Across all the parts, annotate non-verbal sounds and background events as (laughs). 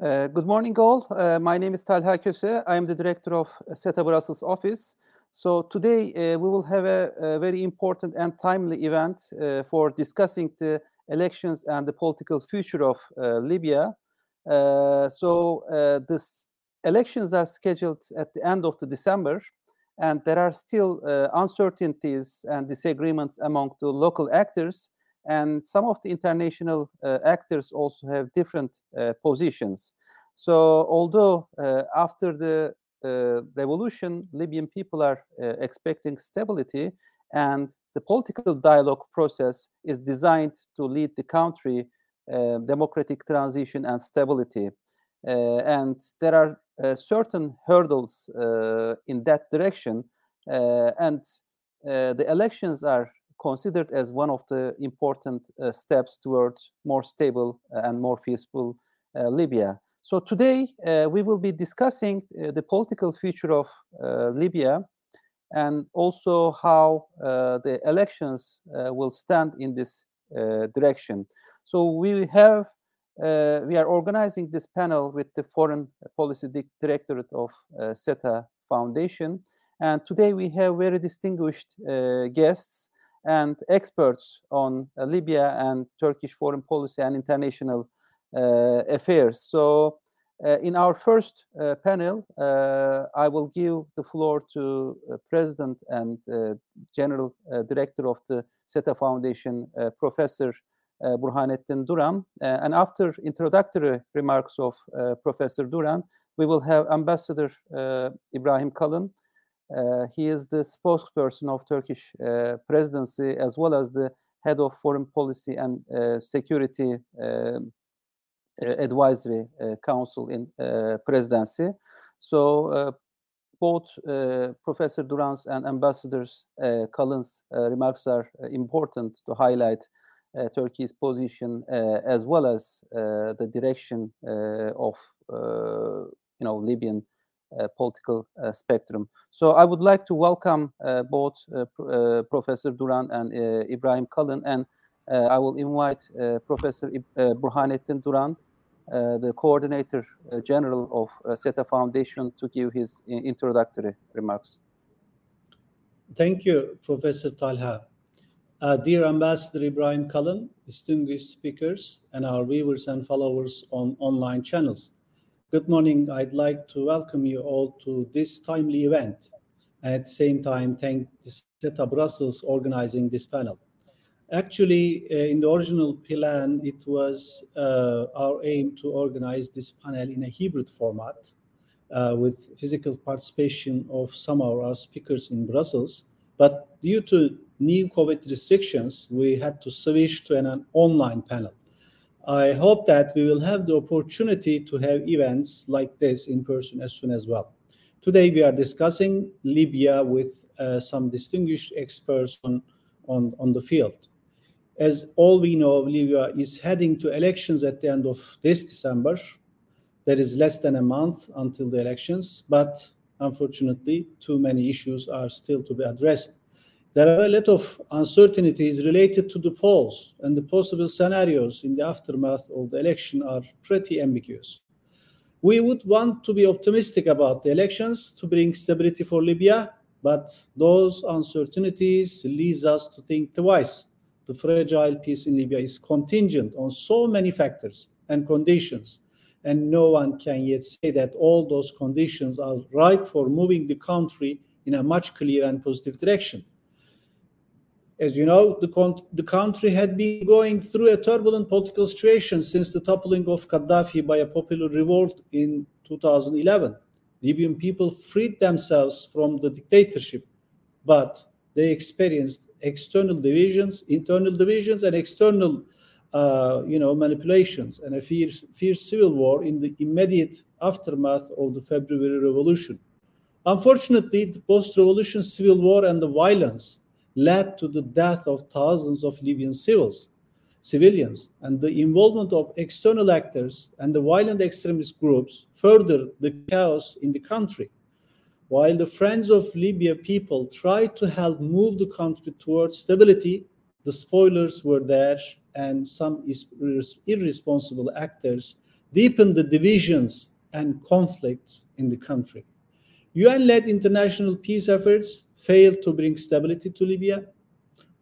Uh, good morning, all. Uh, my name is Talha Köse. I am the director of SETA Brussels office. So today uh, we will have a, a, very important and timely event uh, for discussing the elections and the political future of uh, Libya. Uh, so this elections are scheduled at the end of the December, and there are still uncertainties and disagreements among the local actors and some of the international uh, actors also have different uh, positions. So, although uh, after the revolution, Libyan people are expecting stability, and the political dialogue process is designed to lead the country uh, democratic transition and stability. Uh, and there are uh, certain hurdles in that direction. and the elections are considered as one of the important uh, steps towards more stable uh, and more peaceful uh, Libya. So today we will be discussing the political future of Libya and also how the elections will stand in this direction. So we have uh, we are organizing this panel with the Foreign Policy Directorate of uh, SETA Foundation. And today we have very distinguished uh, guests and experts on uh, Libya and Turkish foreign policy and international uh, affairs. So, uh, in our first uh, panel, uh, I will give the floor to uh, President and General Director of the SETA Foundation, Professor Burhanettin Duran. and after introductory remarks of Professor Duran, we will have Ambassador Ibrahim Kalın, uh, he is the spokesperson of Turkish uh, presidency as well as the head of foreign policy and uh, security um, advisory council in presidency. So both Professor Duran's and Ambassador Kalın's remarks are important to highlight uh, Turkey's position uh, as well as uh, the direction of you know Libyan uh, Uh, political uh, spectrum. So I would like to welcome uh, both uh, uh, Professor Duran and Ibrahim Kalın, and I will invite Professor Burhanettin Duran, the coordinator general of SETA Foundation, to give his introductory remarks. Thank you, Professor Talha. Uh, dear Ambassador Ibrahim Kalın, distinguished speakers, and our viewers and followers on online channels. Good morning. I'd like to welcome you all to this timely event, and at the same time, thank SETA Brussels organizing this panel. Actually, uh, in the original plan, it was uh, our aim to organize this panel in a hybrid format uh, with physical participation of some of our speakers in Brussels. But due to new COVID restrictions, we had to switch to an, an online panel. I hope that we will have the opportunity to have events like this in person as soon as well. Today we are discussing Libya with uh, some distinguished experts on, on, on the field. As all we know, Libya is heading to elections at the end of this December. There is less than a month until the elections, but unfortunately, too many issues are still to be addressed there are a lot of uncertainties related to the polls, and the possible scenarios in the aftermath of the election are pretty ambiguous. We would want to be optimistic about the elections to bring stability for Libya, but those uncertainties leads us to think twice. The fragile peace in Libya is contingent on so many factors and conditions, and no one can yet say that all those conditions are ripe for moving the country in a much clearer and positive direction. As you know, the, the country had been going through a turbulent political situation since the toppling of Gaddafi by a popular revolt in 2011. Libyan people freed themselves from the dictatorship, but they experienced external divisions, internal divisions, and external, uh, you know, manipulations, and a fierce, fierce civil war in the immediate aftermath of the February Revolution. Unfortunately, the post-revolution civil war and the violence led to the death of thousands of Libyan civils, civilians, and the involvement of external actors and the violent extremist groups furthered the chaos in the country. While the Friends of Libya people tried to help move the country towards stability, the spoilers were there, and some irresponsible actors deepened the divisions and conflicts in the country. UN led international peace efforts failed to bring stability to Libya.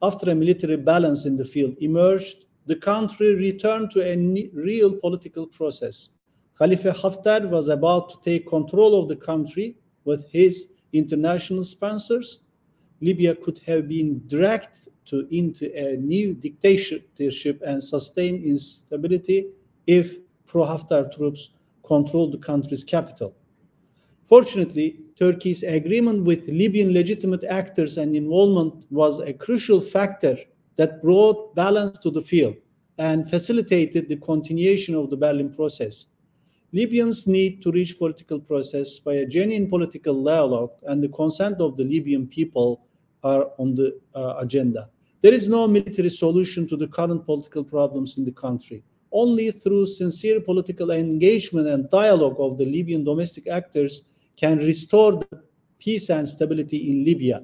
After a military balance in the field emerged, the country returned to a real political process. Khalifa Haftar was about to take control of the country with his international sponsors. Libya could have been dragged to, into a new dictatorship and sustained instability if pro Haftar troops controlled the country's capital. Fortunately, Turkey's agreement with Libyan legitimate actors and involvement was a crucial factor that brought balance to the field and facilitated the continuation of the Berlin process. Libyans need to reach political process by a genuine political dialogue and the consent of the Libyan people are on the uh, agenda. There is no military solution to the current political problems in the country. Only through sincere political engagement and dialogue of the Libyan domestic actors can restore the peace and stability in Libya.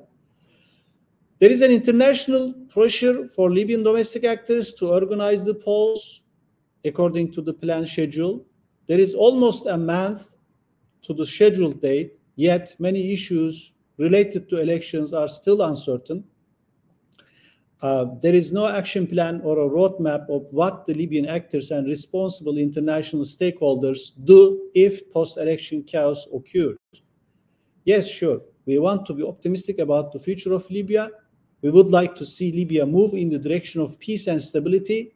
There is an international pressure for Libyan domestic actors to organize the polls according to the planned schedule. There is almost a month to the scheduled date, yet many issues related to elections are still uncertain. Uh, there is no action plan or a roadmap of what the Libyan actors and responsible international stakeholders do if post election chaos occurs. Yes, sure, we want to be optimistic about the future of Libya. We would like to see Libya move in the direction of peace and stability,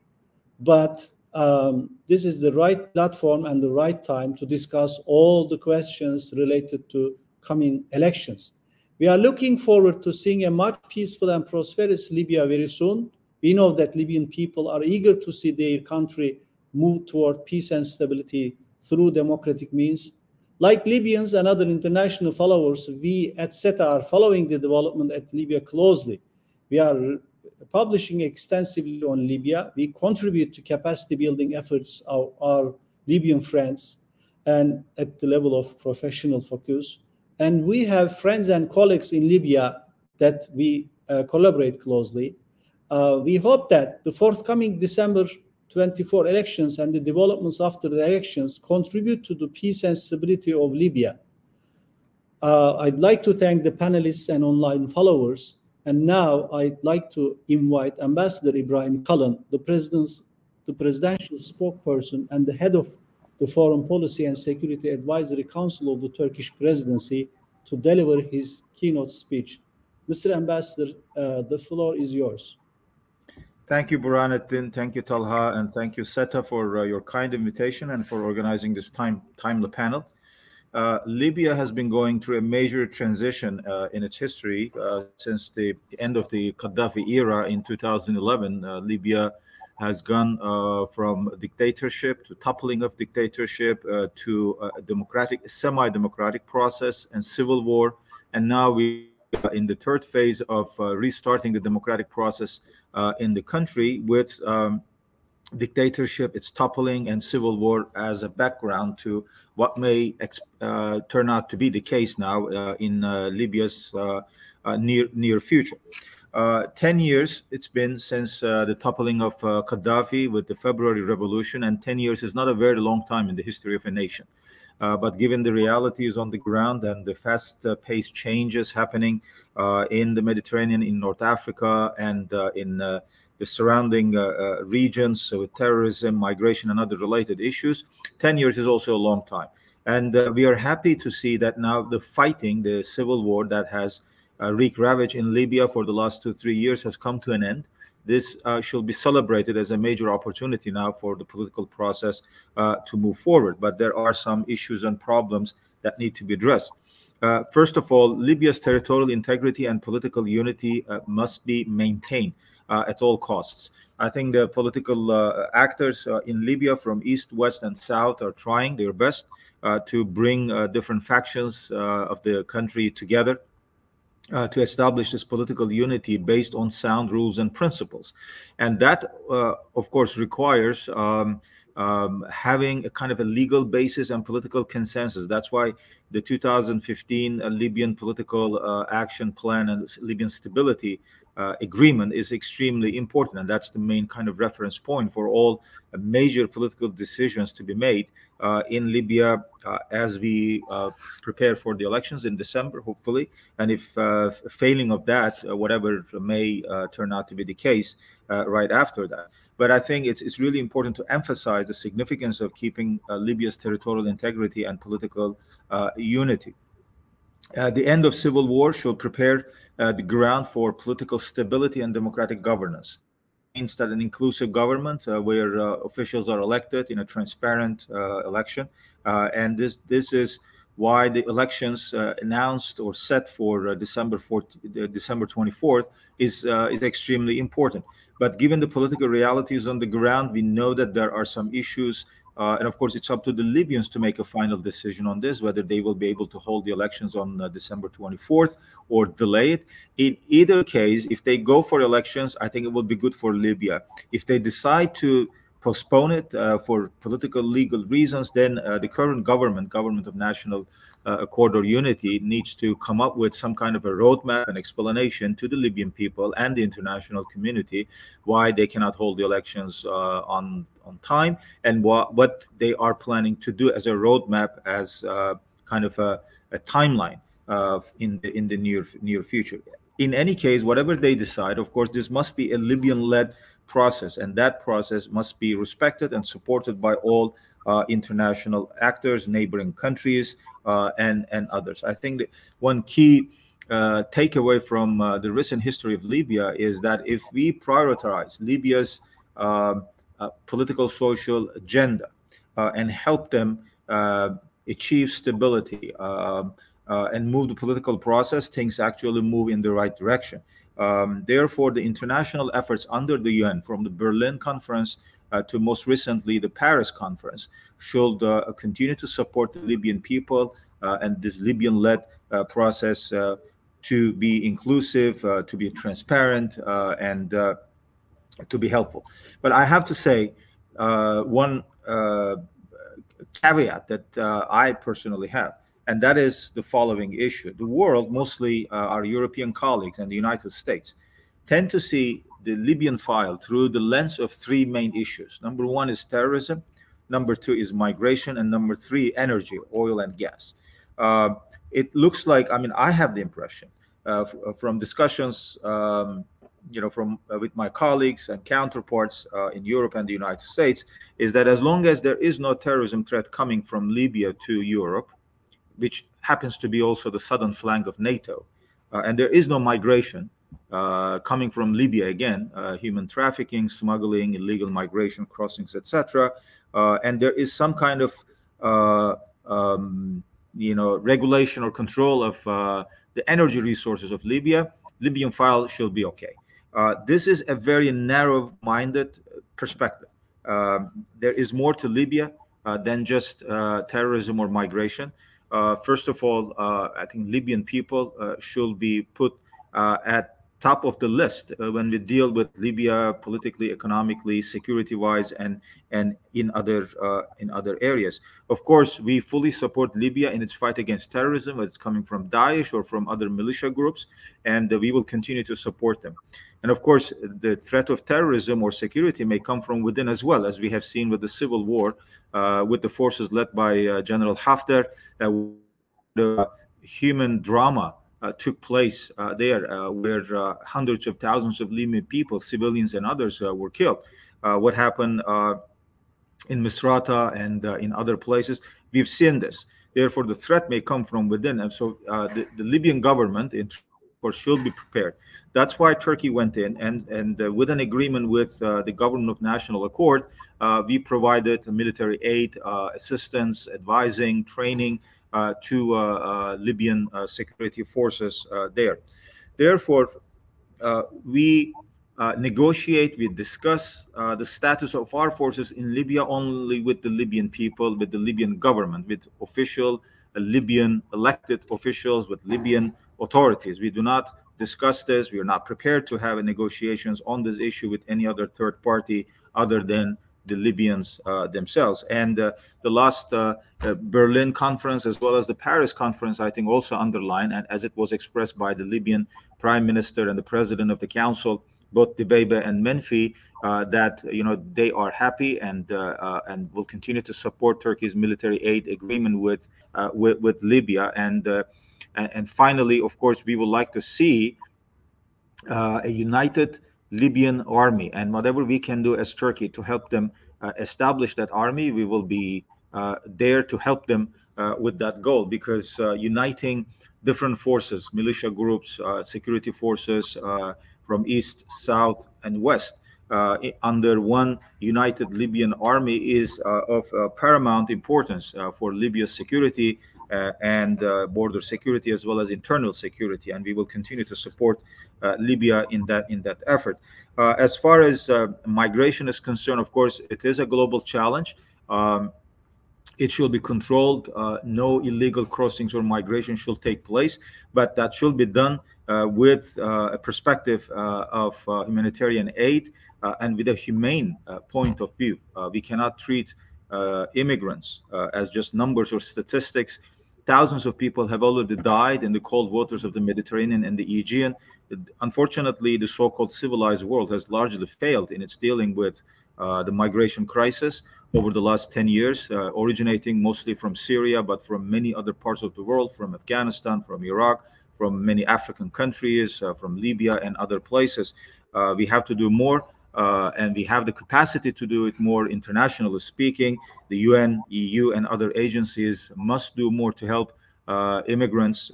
but um, this is the right platform and the right time to discuss all the questions related to coming elections. We are looking forward to seeing a much peaceful and prosperous Libya very soon. We know that Libyan people are eager to see their country move toward peace and stability through democratic means. Like Libyans and other international followers, we at SETA are following the development at Libya closely. We are publishing extensively on Libya. We contribute to capacity building efforts of our Libyan friends and at the level of professional focus. And we have friends and colleagues in Libya that we uh, collaborate closely. Uh, we hope that the forthcoming December 24 elections and the developments after the elections contribute to the peace and stability of Libya. Uh, I'd like to thank the panelists and online followers. And now I'd like to invite Ambassador Ibrahim Kalin, the president's the presidential spokesperson and the head of the Foreign Policy and Security Advisory Council of the Turkish presidency to deliver his keynote speech. Mr. Ambassador, uh, the floor is yours. Thank you, Burhanettin. Thank you, Talha, and thank you, SETA, for uh, your kind invitation and for organizing this time timely panel. Uh, Libya has been going through a major transition uh, in its history uh, since the end of the Gaddafi era in 2011. Uh, Libya has gone uh, from dictatorship to toppling of dictatorship uh, to a democratic, semi-democratic process and civil war, and now we are in the third phase of uh, restarting the democratic process uh, in the country with um, dictatorship, its toppling, and civil war as a background to what may uh, turn out to be the case now uh, in Libya's near near future. Uh, 10 years it's been since uh, the toppling of uh, Gaddafi with the February Revolution, and 10 years is not a very long time in the history of a nation. Uh, but given the realities on the ground and the fast uh, paced changes happening uh, in the Mediterranean, in North Africa, and in the surrounding regions with terrorism, migration, and other related issues, 10 years is also a long time. And we are happy to see that now the fighting, the civil war that has wreak ravage in Libya for the last two, three years has come to an end. This uh, should be celebrated as a major opportunity now for the political process uh, to move forward. But there are some issues and problems that need to be addressed. Uh, first of all, Libya's territorial integrity and political unity uh, must be maintained uh, at all costs. I think the political uh, actors in Libya from east, west, and south are trying their best to bring different factions of the country together uh, to establish this political unity based on sound rules and principles. And that, uh, of course, requires um, um, having a kind of a legal basis and political consensus. That's why the 2015 uh, Libyan political uh, action plan and Libyan stability uh, agreement is extremely important, and that's the main kind of reference point for all uh, major political decisions to be made uh, in Libya uh, as we uh, prepare for the elections in December, hopefully. And if uh, failing of that, whatever may turn out to be the case right after that. But I think it's it's really important to emphasize the significance of keeping Libya's territorial integrity and political unity. the end of civil war should prepare uh, the ground for political stability and democratic governance. Means that an inclusive government uh, where uh, officials are elected in a transparent uh, election, uh, and this this is why the elections uh, announced or set for December 4th, December 24th is is extremely important. But given the political realities on the ground, we know that there are some issues uh, and of course, it's up to the Libyans to make a final decision on this, whether they will be able to hold the elections on uh, December 24th or delay it. In either case, if they go for elections, I think it will be good for Libya. If they decide to postpone it uh, for political legal reasons, then uh, the current government, government of national uh, accord or unity, needs to come up with some kind of a roadmap and explanation to the Libyan people and the international community why they cannot hold the elections uh, on on time and what what they are planning to do as a roadmap as uh, kind of a, a timeline uh, in the in the near near future. In any case, whatever they decide, of course, this must be a Libyan-led process, and that process must be respected and supported by all uh, international actors, neighboring countries, uh, and and others. I think one key uh, takeaway from uh, the recent history of Libya is that if we prioritize Libya's um, uh, political social agenda uh, and help them achieve stability um, and move the political process, things actually move in the right direction. Um, therefore, the international efforts under the UN, from the Berlin conference to most recently the Paris conference, should uh, continue to support the Libyan people uh, and this Libyan led uh, process uh, to be inclusive, uh, to be transparent, and to be helpful. But I have to say, one caveat that I personally have and that is the following issue. The world, mostly uh, our European colleagues and the United States, tend to see the Libyan file through the lens of three main issues. Number one is terrorism, number two is migration, and number three, energy, oil and gas. Uh, it looks like, I mean, I have the impression uh, f- from discussions, um, you know, from uh, with my colleagues and counterparts uh, in Europe and the United States, is that as long as there is no terrorism threat coming from Libya to Europe, which happens to be also the southern flank of NATO. Uh, and there is no migration uh, coming from Libya again, uh, human trafficking, smuggling, illegal migration, crossings, etc. Uh, and there is some kind of uh, um, you know regulation or control of uh, the energy resources of Libya. Libyan file should be okay. this is a very narrow-minded perspective. There is more to Libya than just terrorism or migration. Uh, first of all, uh, I think Libyan people uh, should be put at top of the list uh, when we deal with Libya politically, economically, security-wise, and and in other uh, in other areas. Of course, we fully support Libya in its fight against terrorism, whether it's coming from Daesh or from other militia groups, and uh, we will continue to support them. And of course, the threat of terrorism or security may come from within as well, as we have seen with the civil war, uh, with the forces led by uh, General Haftar, the human drama uh, took place uh, there, uh, where uh, hundreds of thousands of Libyan people, civilians and others, uh, were killed. Uh, what happened in Misrata and in other places, we've seen this. Therefore, the threat may come from within, and so the, the, Libyan government, in course, should be prepared. That's why Turkey went in, and and with an agreement with the government of national accord, we provided military aid, assistance, advising, training. Uh, to uh, uh, Libyan security forces there. Therefore, we negotiate, we discuss the status of our forces in Libya only with the Libyan people, with the Libyan government, with official Libyan elected officials, with Libyan authorities. We do not discuss this. We are not prepared to have negotiations on this issue with any other third party other than the Libyans uh, themselves. And uh, the last uh, Berlin conference, as well as the Paris conference, I think also underline, and as it was expressed by the Libyan prime minister and the president of the council, both Dbeibeh and Menfi, uh, that you know they are happy and uh, uh, and will continue to support Turkey's military aid agreement with with, with, Libya. And, and finally, of course, we would like to see a united Libyan army, and whatever we can do as Turkey to help them uh, establish that army, we will be uh, there to help them uh, with that goal. Because uh, uniting different forces, militia groups, uh, security forces uh, from east, south, and west under one united Libyan army is of paramount importance for Libya's security uh, and uh, border security as well as internal security, and we will continue to support Uh, Libya in that in that effort. Uh, as far as uh, migration is concerned, of course, it is a global challenge. Um, it should be controlled. Uh, no illegal crossings or migration should take place, but that should be done uh, with uh, a perspective of humanitarian aid and with a humane point of view. we cannot treat immigrants as just numbers or statistics. Thousands of people have already died in the cold waters of the Mediterranean and the Aegean. Unfortunately, the so called civilized world has largely failed in its dealing with uh, the migration crisis over the last 10 years, uh, originating mostly from Syria, but from many other parts of the world, from Afghanistan, from Iraq, from many African countries, uh, from Libya, and other places. Uh, we have to do more uh, and we have the capacity to do it more internationally speaking. The UN, EU, and other agencies must do more to help uh, immigrants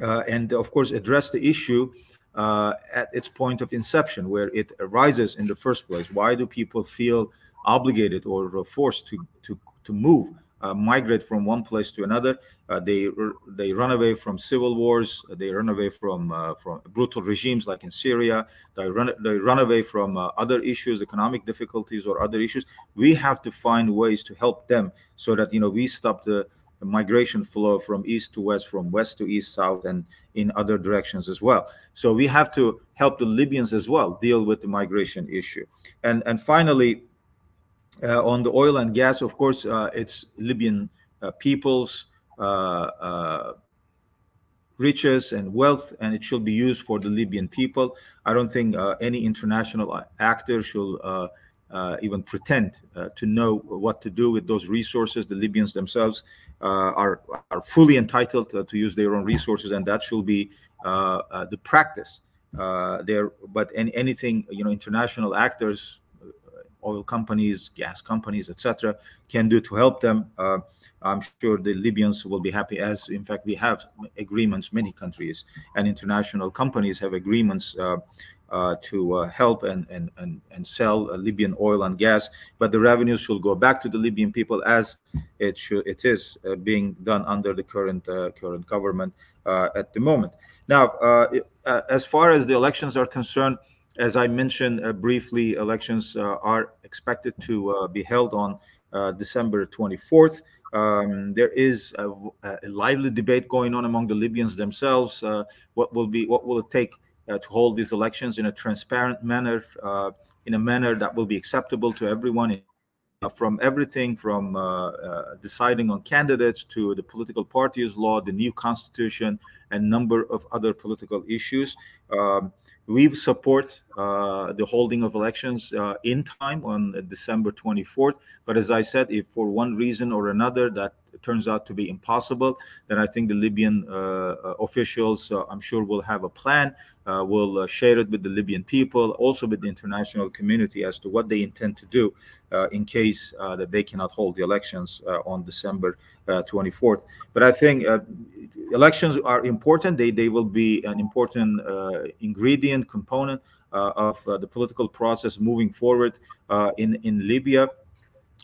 and, of course, address the issue uh, at its point of inception, where it arises in the first place. Why do people feel obligated or forced to to to move? uh, migrate from one place to another. Uh, they they run away from civil wars. They run away from uh, from brutal regimes like in Syria. They run they run away from uh, other issues, economic difficulties or other issues. We have to find ways to help them so that you know we stop the migration flow from east to west, from west to east, south, and in other directions as well. So we have to help the Libyans as well deal with the migration issue. And and finally uh, on the oil and gas, of course, uh, it's Libyan uh, people's riches and wealth, and it should be used for the Libyan people. I don't think any international actor should uh, even pretend uh, to know what to do with those resources. The Libyans themselves uh, are are fully entitled to use their own resources, and that should be the practice. there, but any, anything you know, international actors oil companies, gas companies, etc., can do to help them. Uh, I'm sure the Libyans will be happy, as in fact we have agreements. Many countries and international companies have agreements uh, uh, to uh, help and and and, and sell uh, Libyan oil and gas, but the revenues should go back to the Libyan people as it should it is uh, being done under the current current government at the moment. Now, as far as the elections are concerned as I mentioned uh, briefly, elections uh, are expected to uh, be held on December 24th. Um, there is a, a, lively debate going on among the Libyans themselves. what will be what will it take to hold these elections in a transparent manner, in a manner that will be acceptable to everyone uh, from everything from uh, uh, deciding on candidates to the political parties law, the new constitution, and number of other political issues. Um, we support uh, the holding of elections uh, in time on December 24th. But as I said, if for one reason or another that turns out to be impossible, then I think the Libyan uh, uh officials, uh, I'm sure, will have a plan, will share it with the Libyan people, also with the international community as to what they intend to do in case that they cannot hold the elections on December 24th. But I think elections are important. They they will be an important ingredient component uh, of uh, the political process moving forward uh, in in Libya.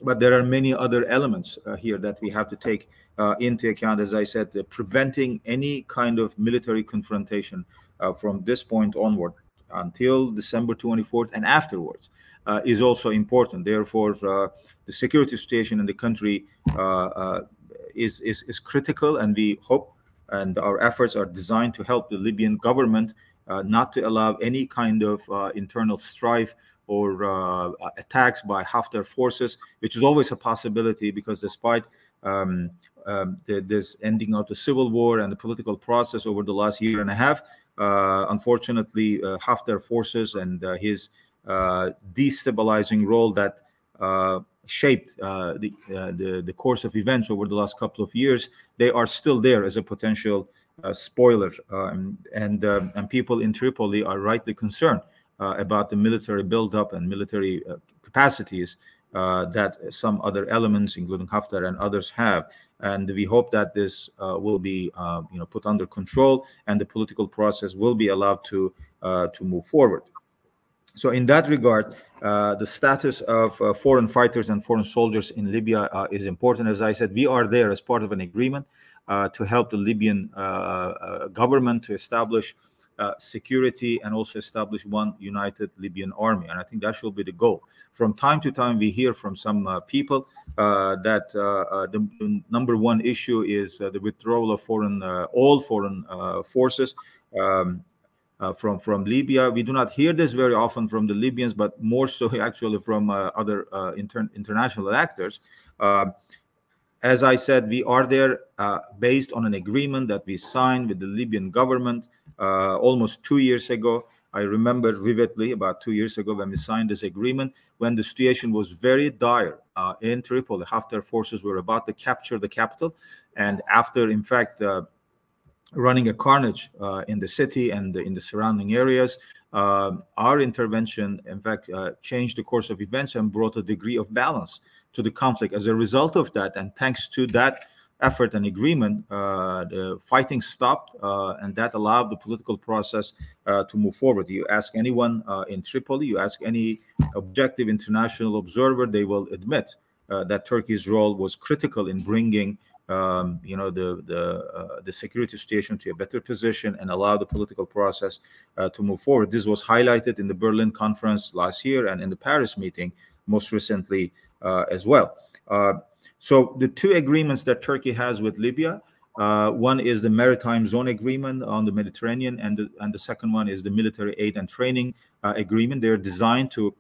But there are many other elements uh, here that we have to take uh, into account. As I said, preventing any kind of military confrontation from this point onward until December 24th and afterwards. is also important. Therefore, the security situation in the country is, is is critical, and we hope and our efforts are designed to help the Libyan government uh, not to allow any kind of uh, internal strife or uh, attacks by Haftar forces, which is always a possibility because despite um, um, the, this ending of the civil war and the political process over the last year and a half, uh, unfortunately, uh, Haftar forces and uh, his uh, destabilizing role that uh, shaped the, the, the course of events over the last couple of years, they are still there as a potential spoiler, um, and um, and people in Tripoli are rightly concerned about the military buildup and military uh, capacities uh, that some other elements, including Haftar and others, have. And we hope that this will be, you know, put under control, and the political process will be allowed to to move forward. So, in that regard, uh, the status of uh, foreign fighters and foreign soldiers in Libya uh, is important. As I said, we are there as part of an agreement to help the Libyan government to establish uh, security and also establish one united Libyan army. And I think that should be the goal. From time to time, we hear from some uh, people uh, that uh, uh, the, number one issue is the withdrawal of foreign all foreign forces. Um, from from Libya, we do not hear this very often from the Libyans, but more so (laughs) actually from other inter- international actors as I said, we are there uh, based on an agreement that we signed with the Libyan government uh, almost two years ago. I remember vividly about two years ago when we signed this agreement, when the situation was very dire uh, in Tripoli. Haftar forces were about to capture the capital. And after, in fact, uh, running a carnage uh, in the city and in the surrounding areas, um, our intervention, in fact, uh, changed the course of events and brought a degree of balance to the conflict. As a result of that, and thanks to that effort and agreement, uh, the fighting stopped, uh, and that allowed the political process uh, to move forward. You ask anyone uh, in Tripoli, you ask any objective international observer, they will admit uh, that Turkey's role was critical in bringing. Um, you know the the uh, the security situation to a better position and allow the political process to move forward. This was highlighted in the Berlin conference last year and in the Paris meeting most recently as well. So the two agreements that Turkey has with Libya, uh, one is the maritime zone agreement on the Mediterranean, and the, and the second one is the military aid and training uh, agreement. They're designed to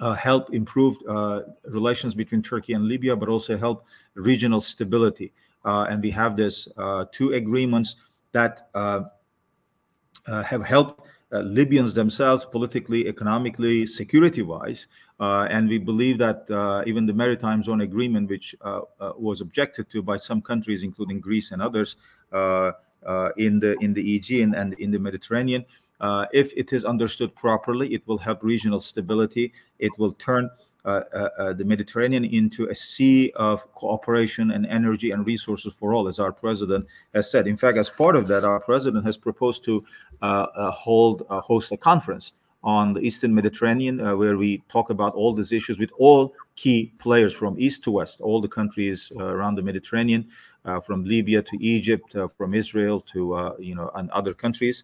uh, help improve uh, relations between Turkey and Libya, but also help regional stability. Uh, and we have this uh, two agreements that have helped uh, Libyans themselves, politically, economically, security wise. Uh, and we believe that uh, even the Maritime Zone Agreement, which uh, uh, was objected to by some countries, including Greece and others, uh, in the in the Aegean and in the Mediterranean, if it is understood properly, it will help regional stability. It will turn uh, uh, uh, the Mediterranean into a sea of cooperation and energy and resources for all, as our president has said. In fact, as part of that, our president has proposed to hold host a conference on the Eastern Mediterranean, uh, where we talk about all these issues with all key players from east to west, all the countries uh, around the Mediterranean, uh, from Libya to Egypt, from Israel to you know and other countries,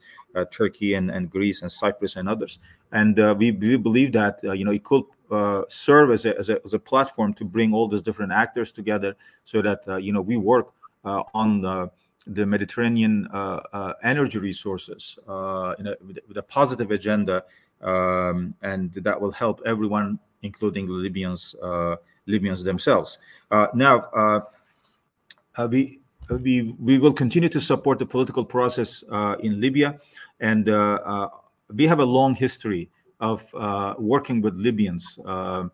Turkey and, and Greece and Cyprus and others. And we, we believe that you know it could uh, serve as a, as a, as, a, platform to bring all these different actors together so that uh, you know we work uh, on the, the Mediterranean uh, uh, energy resources a, with, with, a positive agenda um, and that will help everyone including the Libyans uh, Libyans themselves. Uh, now uh, we we we will continue to support the political process in Libya. And we have a long history of uh, working with Libyans. Uh,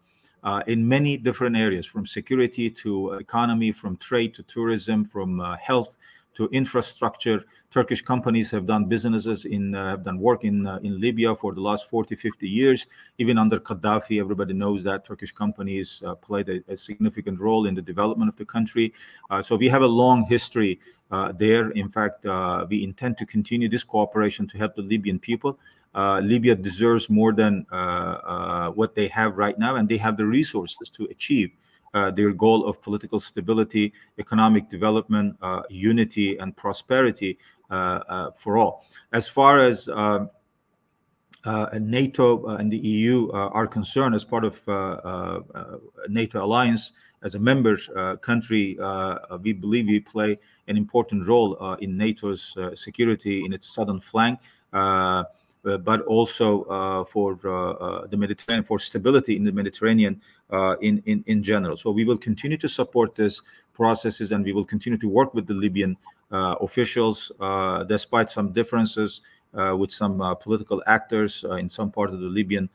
uh, in many different areas, from security to economy, from trade to tourism, from health to infrastructure. Turkish companies have done businesses in uh, have done work in uh, in Libya for the last 40, 50 years. Even under Gaddafi, everybody knows that Turkish companies uh, played a, a, significant role in the development of the country. so we have a long history there. In fact, we intend to continue this cooperation to help the Libyan people uh, Libya deserves more than uh, uh, what they have right now, and they have the resources to achieve uh, their goal of political stability, economic development, uh, unity, and prosperity uh, for all. As far as NATO and the EU are concerned, as part of NATO alliance, as a member country, we believe we play an important role in NATO's security in its southern flank. Uh, but also uh, for uh, uh, the Mediterranean, for stability in the Mediterranean uh, in, in, in general. So we will continue to support these processes and we will continue to work with the Libyan uh, officials, despite some differences with some political actors in some part of the Libyan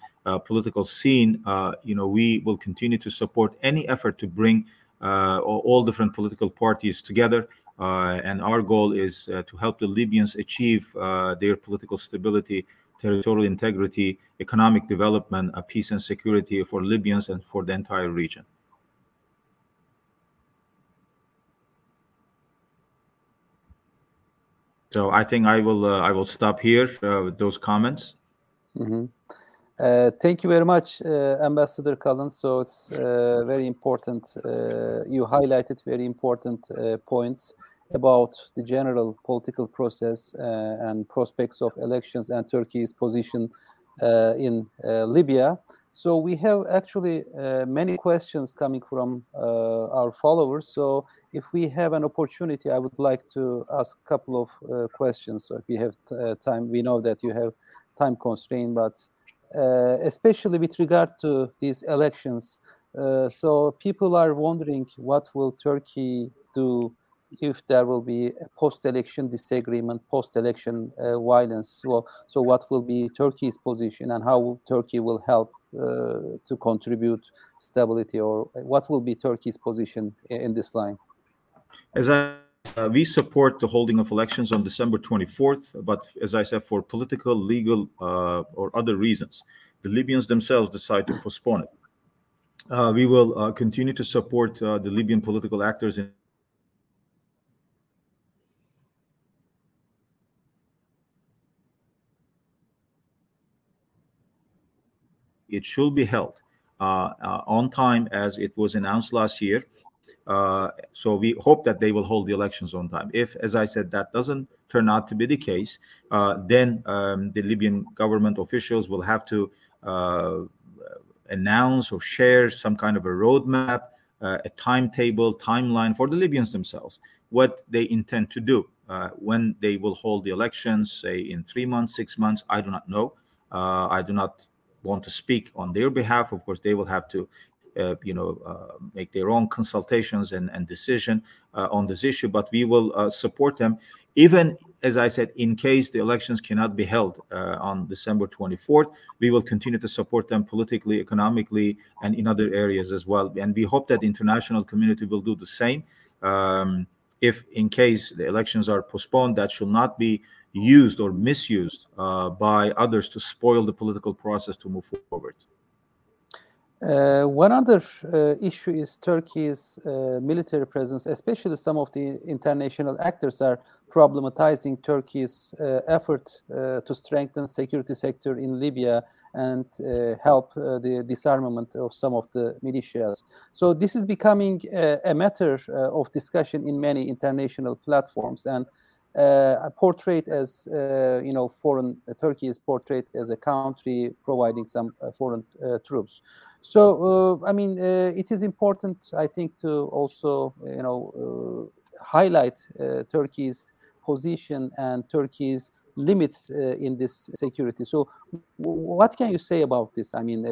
political scene. you know, we will continue to support any effort to bring all different political parties together uh, and our goal is uh, to help the Libyans achieve uh, their political stability, territorial integrity, economic development, peace and security for Libyans and for the entire region. So I think I will I will stop here with those comments. Mm-hmm. Uh, thank you very much, uh, Ambassador Kalın. So it's uh, very important. you highlighted very important points about the general political process uh, and prospects of elections and Turkey's position uh, in uh, Libya. So we have actually many questions coming from our followers. So if we have an opportunity, I would like to ask a couple of questions. So if we have time, we know that you have time constraint, but uh, especially with regard to these elections. Uh, so people are wondering what will Turkey do if there will be a post-election disagreement, post-election uh, violence. So, so what will be Turkey's position and how Turkey will help uh, to contribute stability or what will be Turkey's position in, this line? As I uh, we support the holding of elections on December 24th, but as I said, for political, legal, uh, or other reasons, the Libyans themselves decide to postpone it. Uh, we will uh, continue to support the Libyan political actors in it should be held uh, uh, on time as it was announced last year. Uh, so we hope that they will hold the elections on time. If, as I said, that doesn't turn out to be the case, then um, the Libyan government officials will have to announce or share some kind of a roadmap, a timetable, timeline for the Libyans themselves, what they intend to do. When they will hold the elections, say in three months, six months, I do not know. I do not want to speak on their behalf, of course, they will have to, uh, you know, uh, make their own consultations and, and decision uh, on this issue. But we will uh, support them, even as I said, in case the elections cannot be held uh, on December 24th. We will continue to support them politically, economically, and in other areas as well. And we hope that the international community will do the same. Um, if, in case the elections are postponed, that should not be used or misused uh, by others to spoil the political process to move forward. Uh, one other uh, issue is Turkey's uh, military presence, especially some of the international actors are problematizing Turkey's uh, effort uh, to strengthen security sector in Libya and help the disarmament of some of the militias. So this is becoming a matter of discussion in many international platforms and uh, portrayed as uh, you know foreign uh, Turkey is portrayed as a country providing some uh, foreign uh, troops. So uh, I mean it is important I think to also you know highlight Turkey's position and Turkey's limits in this security. So what can you say about this? I mean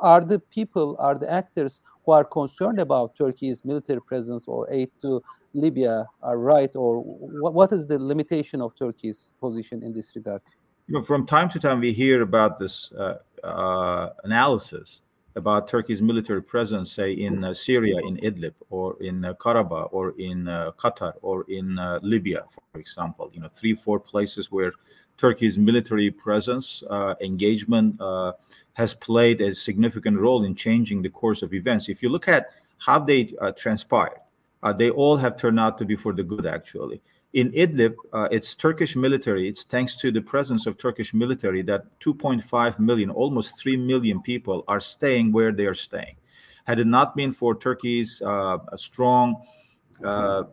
are the people are the actors who are concerned about Turkey's military presence or aid to Libya are right, or what, what is the limitation of Turkey's position in this regard? You know, from time to time, we hear about this uh, uh, analysis about Turkey's military presence, say in uh, Syria, in Idlib, or in uh, Karabakh, or in uh, Qatar, or in uh, Libya, for example. You know, three, four places where Turkey's military presence, engagement has played a significant role in changing the course of events. If you look at how they transpired, uh, they all have turned out to be for the good, actually. In Idlib, uh, it's Turkish military. It's thanks to the presence of Turkish military that 2.5 million, almost 3 million people are staying where they are staying. Had it not been for Turkey's uh, strong uh,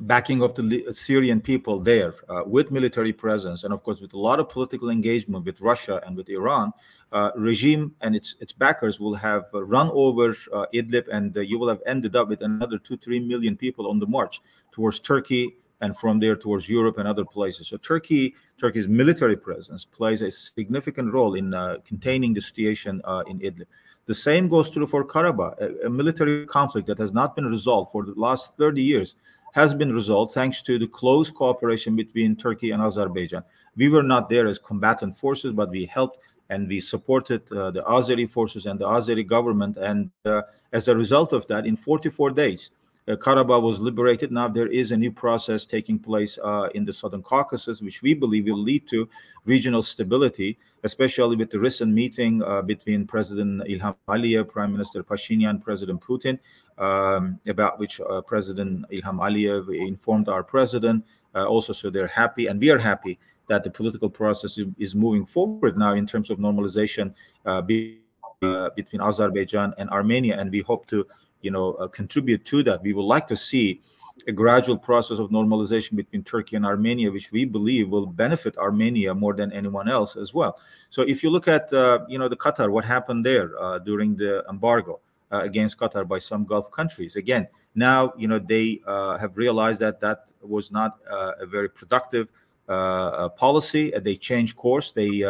backing of the Syrian people there uh, with military presence, and of course with a lot of political engagement with Russia and with Iran, uh, regime and its its backers will have uh, run over Idlib, and you will have ended up with another two three million people on the march towards Turkey, and from there towards Europe and other places. So Turkey, Turkey's military presence plays a significant role in uh, containing the situation uh, in Idlib. The same goes true for Karabakh, a, a, military conflict that has not been resolved for the last 30 years has been resolved thanks to the close cooperation between Turkey and Azerbaijan. We were not there as combatant forces, but we helped and we supported uh, the Azeri forces and the Azeri government. And uh, as a result of that, in 44 days, Karabakh was liberated. Now there is a new process taking place uh, in the Southern Caucasus, which we believe will lead to regional stability, especially with the recent meeting uh, between President Ilham Aliyev, Prime Minister Pashinyan, President Putin um, about which uh, President Ilham Aliyev informed our president. Uh, also, so they're happy, and we are happy that the political process is moving forward now in terms of normalization uh, be, uh, between Azerbaijan and Armenia, and we hope to, you know, uh, contribute to that. We would like to see a gradual process of normalization between Turkey and Armenia, which we believe will benefit Armenia more than anyone else as well. So, if you look at, uh, you know, the Qatar, what happened there during the embargo, uh, against Qatar by some Gulf countries. Again, now you know they uh, have realized that that was not uh, a very productive policy. They changed course. They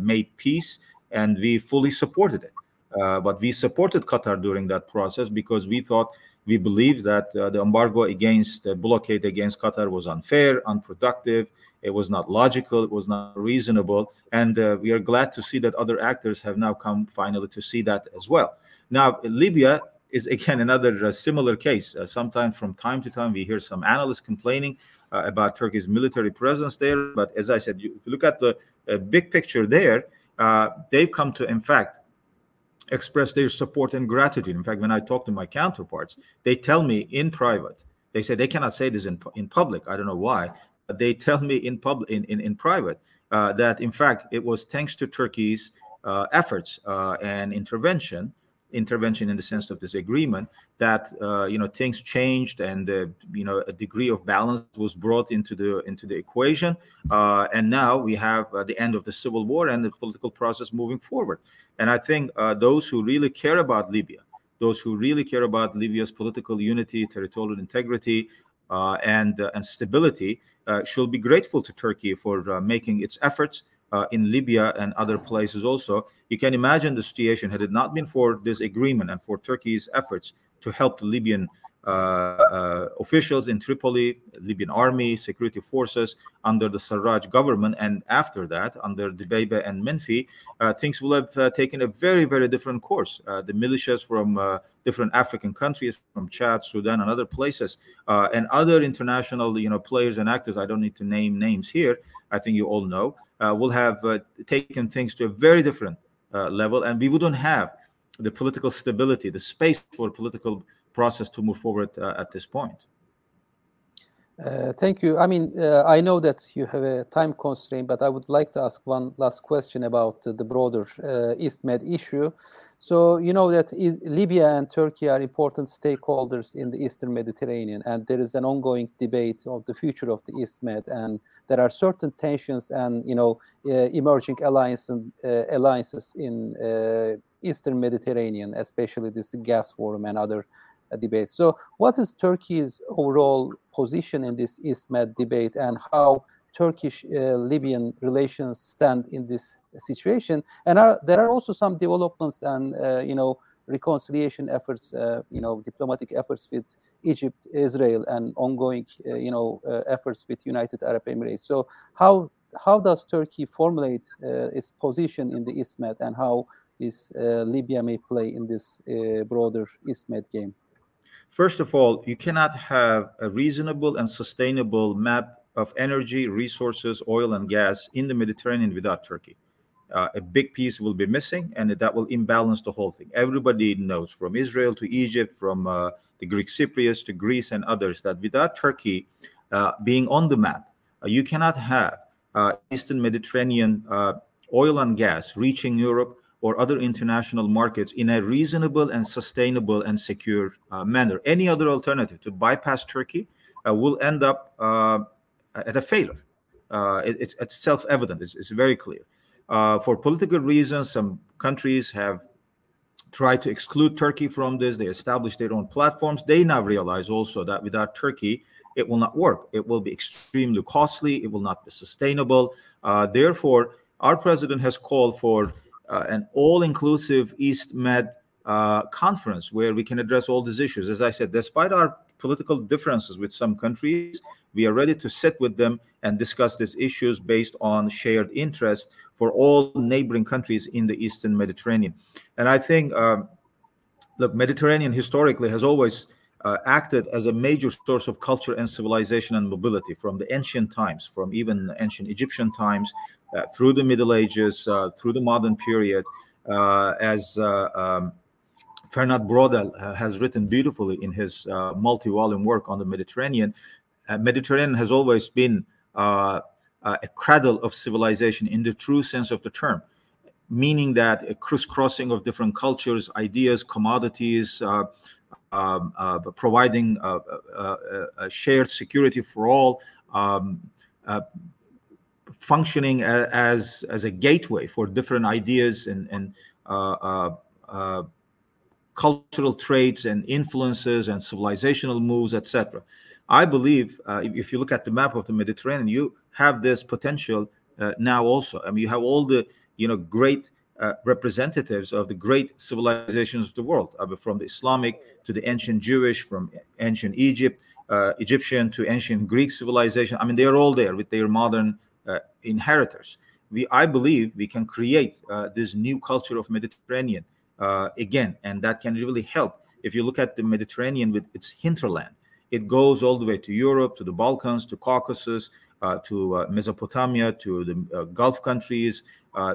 made peace, and we fully supported it. But we supported Qatar during that process because we thought we believed that uh, the embargo against the blockade against Qatar was unfair, unproductive. It was not logical. It was not reasonable. And uh, we are glad to see that other actors have now come finally to see that as well. Now, Libya is (laughs) again another uh, similar case. Uh, sometimes from time to time, we hear some analysts complaining uh, about Turkey's military presence there. But as I said, you, if you look at the uh, big picture there, uh, they've come to, in fact, express their support and gratitude. In fact, when I talk to my counterparts, they tell me in private, they say they cannot say this in, in public. I don't know why, but they (laughs) tell me in public, in, in, in private, uh, that in fact it was thanks to Turkey's efforts and intervention intervention in the sense of this agreement that uh, you know things changed and uh, you know a degree of balance was brought into the into the equation. Uh, and now we have uh, the end of the civil war and the political process moving forward. And i think uh, those who really care about libya those who really care about libya's political unity territorial integrity uh, and and stability should be grateful to turkey for making its efforts uh, in Libya and other places also. You can imagine the situation had it not been for this agreement and for Turkey's efforts to help the Libyan uh, uh, officials in Tripoli, Libyan army, security forces under the Sarraj government, and after that, under Dbeibeh and Menfi, uh, things will have uh, taken a very, very different course. Uh, the militias from uh, different African countries, from Chad, Sudan, and other places, and other international, you know, players and actors. I don't need to name names here. I think you all know Uh, will have uh, taken things to a very different uh, level, and we wouldn't have the political stability, the space for political process to move forward uh, at this point. Uh, thank you. I mean, uh, I know that you have a time constraint, but I would like to ask one last question about uh, the broader uh, East Med issue. So, you know that I- Libya and Turkey are important stakeholders in the Eastern Mediterranean, and there is an ongoing debate of the future of the East Med, and there are certain tensions and you know uh, emerging alliance and, alliances in Eastern Mediterranean, especially this gas forum and other debate. So, what is Turkey's overall position in this East Med debate, and how Turkish-Libyan uh, relations stand in this situation? And are, there are also some developments and uh, you know reconciliation efforts, uh, you know diplomatic efforts with Egypt, Israel, and ongoing uh, you know uh, efforts with United Arab Emirates. So, how how does Turkey formulate uh, its position in the East Med, and how this Libya may play in this broader East Med game? First of all, you cannot have a reasonable and sustainable map of energy, resources, oil, and gas in the Mediterranean without Turkey. Uh, a big piece will be missing, and that will imbalance the whole thing. Everybody knows, from Israel to Egypt, from uh, the Greek Cypriots to Greece and others, that without Turkey uh, being on the map, uh, you cannot have uh, Eastern Mediterranean uh, oil and gas reaching Europe or other international markets in a reasonable and sustainable and secure uh, manner. Any other alternative to bypass Turkey uh, will end up uh, at a failure. Uh, it, it's, it's self-evident. It's, it's, very clear. Uh, for political reasons, some countries have tried to exclude Turkey from this. They established their own platforms. They now realize also that without Turkey, it will not work. It will be extremely costly. It will not be sustainable. Uh, therefore, our president has called for an all-inclusive East Med uh, conference where we can address all these issues. As I said, despite our political differences with some countries, we are ready to sit with them and discuss these issues based on shared interest for all neighboring countries in the Eastern Mediterranean. And I think, uh, look, Mediterranean historically has always uh, acted as a major source of culture and civilization and mobility from the ancient times, from even ancient Egyptian times, uh, through the Middle Ages, uh, through the modern period, uh, as uh, um, Fernand Braudel has written beautifully in his multi-volume work on the Mediterranean. Mediterranean has always been a cradle of civilization in the true sense of the term meaning that a crisscrossing of different cultures, ideas, commodities, uh, um, uh, providing uh, uh, shared security for all, um, functioning as as a gateway for different ideas and and cultural traits and influences and civilizational moves, etc. I believe uh, if you look at the map of the Mediterranean, you have this potential uh, now also. I mean, you have all the you know great uh, representatives of the great civilizations of the world, uh, from the Islamic to the ancient Jewish, from ancient Egypt, uh, Egyptian to ancient Greek civilization. I mean, they are all there with their modern uh, inheritors. We, I believe, we can create uh, this new culture of Mediterranean uh, again, and that can really help. If you look at the Mediterranean with its hinterland, it goes all the way to Europe, to the Balkans, to Caucasus, uh, to uh, Mesopotamia, to the Gulf countries,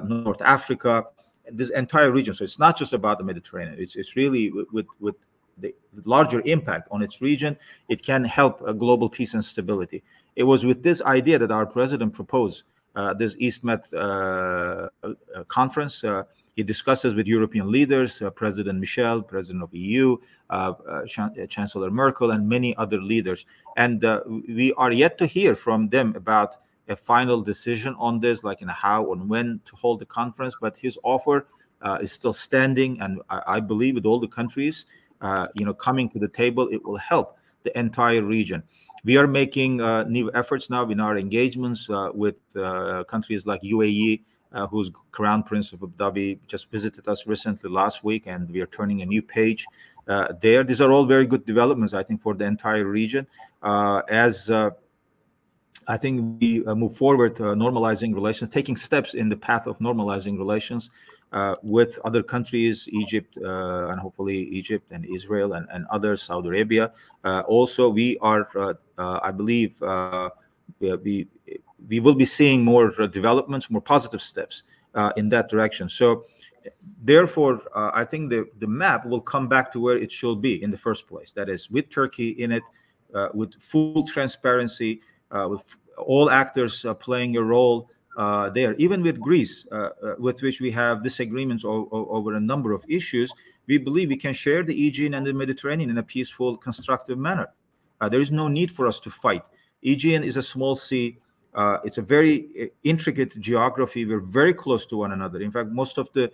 North Africa, this entire region. So it's not just about the Mediterranean. It's it's really with with the larger impact on its region. It can help global peace and stability. It was with this idea that our president proposed uh, this EastMed uh, uh, conference. he discusses with European leaders, President Michel, President of EU, Ch Chancellor Merkel, and many other leaders. And we are yet to hear from them about a final decision on this, like in how and when to hold the conference. But his offer uh, is still standing, and I, I, believe with all the countries, uh, you know, coming to the table, it will help the entire region. We are making uh, new efforts now in our engagements uh, with uh, countries like UAE, uh, whose Crown Prince of Abu Dhabi just visited us recently last week, and we are turning a new page uh, there. These are all very good developments, I think, for the entire region. As I think we move forward normalizing relations, taking steps in the path of normalizing relations uh, with other countries, Egypt, uh, and hopefully Egypt and Israel and, and others, Saudi Arabia. Uh, also, we are, uh, uh, I believe, we, we will be seeing more developments, more positive steps in that direction. So, therefore, I think the, the map will come back to where it should be in the first place. That is, with Turkey in it, with full transparency, with all actors playing a role uh, there. Even with Greece, uh, uh, with which we have disagreements over a number of issues, we believe we can share the Aegean and the Mediterranean in a peaceful, constructive manner. Uh, there is no need for us to fight. Aegean is a small sea. Uh, it's a very uh, intricate geography. We're very close to one another. In fact, most of the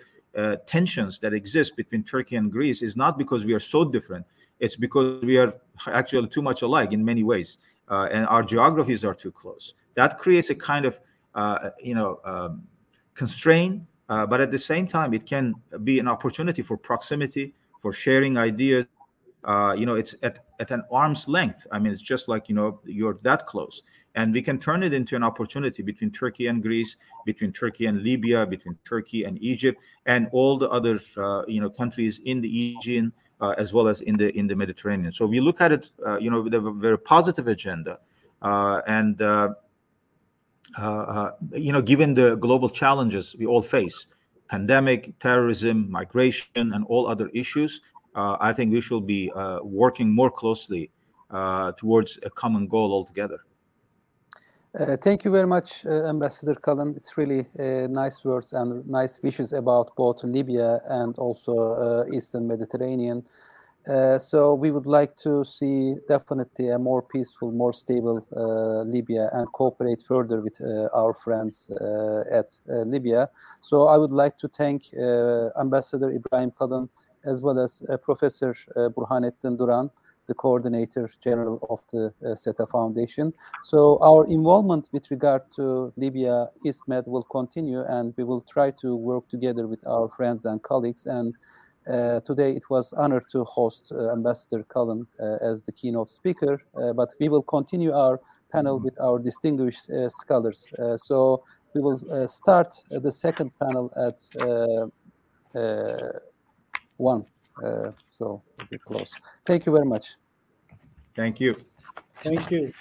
tensions that exist between Turkey and Greece is not because we are so different. It's because we are actually too much alike in many ways, and our geographies are too close. That creates a kind of uh, you know, um, constrain, uh, but at the same time, it can be an opportunity for proximity, for sharing ideas. Uh, you know, it's at, at an arm's length. I mean, it's just like, you know, you're that close. And we can turn it into an opportunity between Turkey and Greece, between Turkey and Libya, between Turkey and Egypt, and all the other, uh, you know, countries in the Aegean, uh, as well as in the in the Mediterranean. So we look at it, uh, you know, with a very positive agenda, uh, and you know, given the global challenges we all face, pandemic, terrorism, migration, and all other issues, uh, I think we should be working more closely towards a common goal altogether. Uh, thank you very much, uh, Ambassador Kalın. It's really uh, nice words and nice wishes about both Libya and also Eastern Mediterranean. Uh, so we would like to see definitely a more peaceful, more stable uh, Libya and cooperate further with uh, our friends uh, at uh, Libya. So I would like to thank Ambassador Ibrahim Kalın as well as Professor Burhanettin Duran the coordinator general of the SETA Foundation. So our involvement with regard to Libya ISMED will continue, and we will try to work together with our friends and colleagues. And uh, today it was honored to host uh, Ambassador Kalın uh, as the keynote speaker, uh, but we will continue our panel with our distinguished uh, scholars. Uh, so we will uh, start uh, the second panel at uh, uh, one. Uh, so we'll be close. Thank you very much. Thank you. Thank you.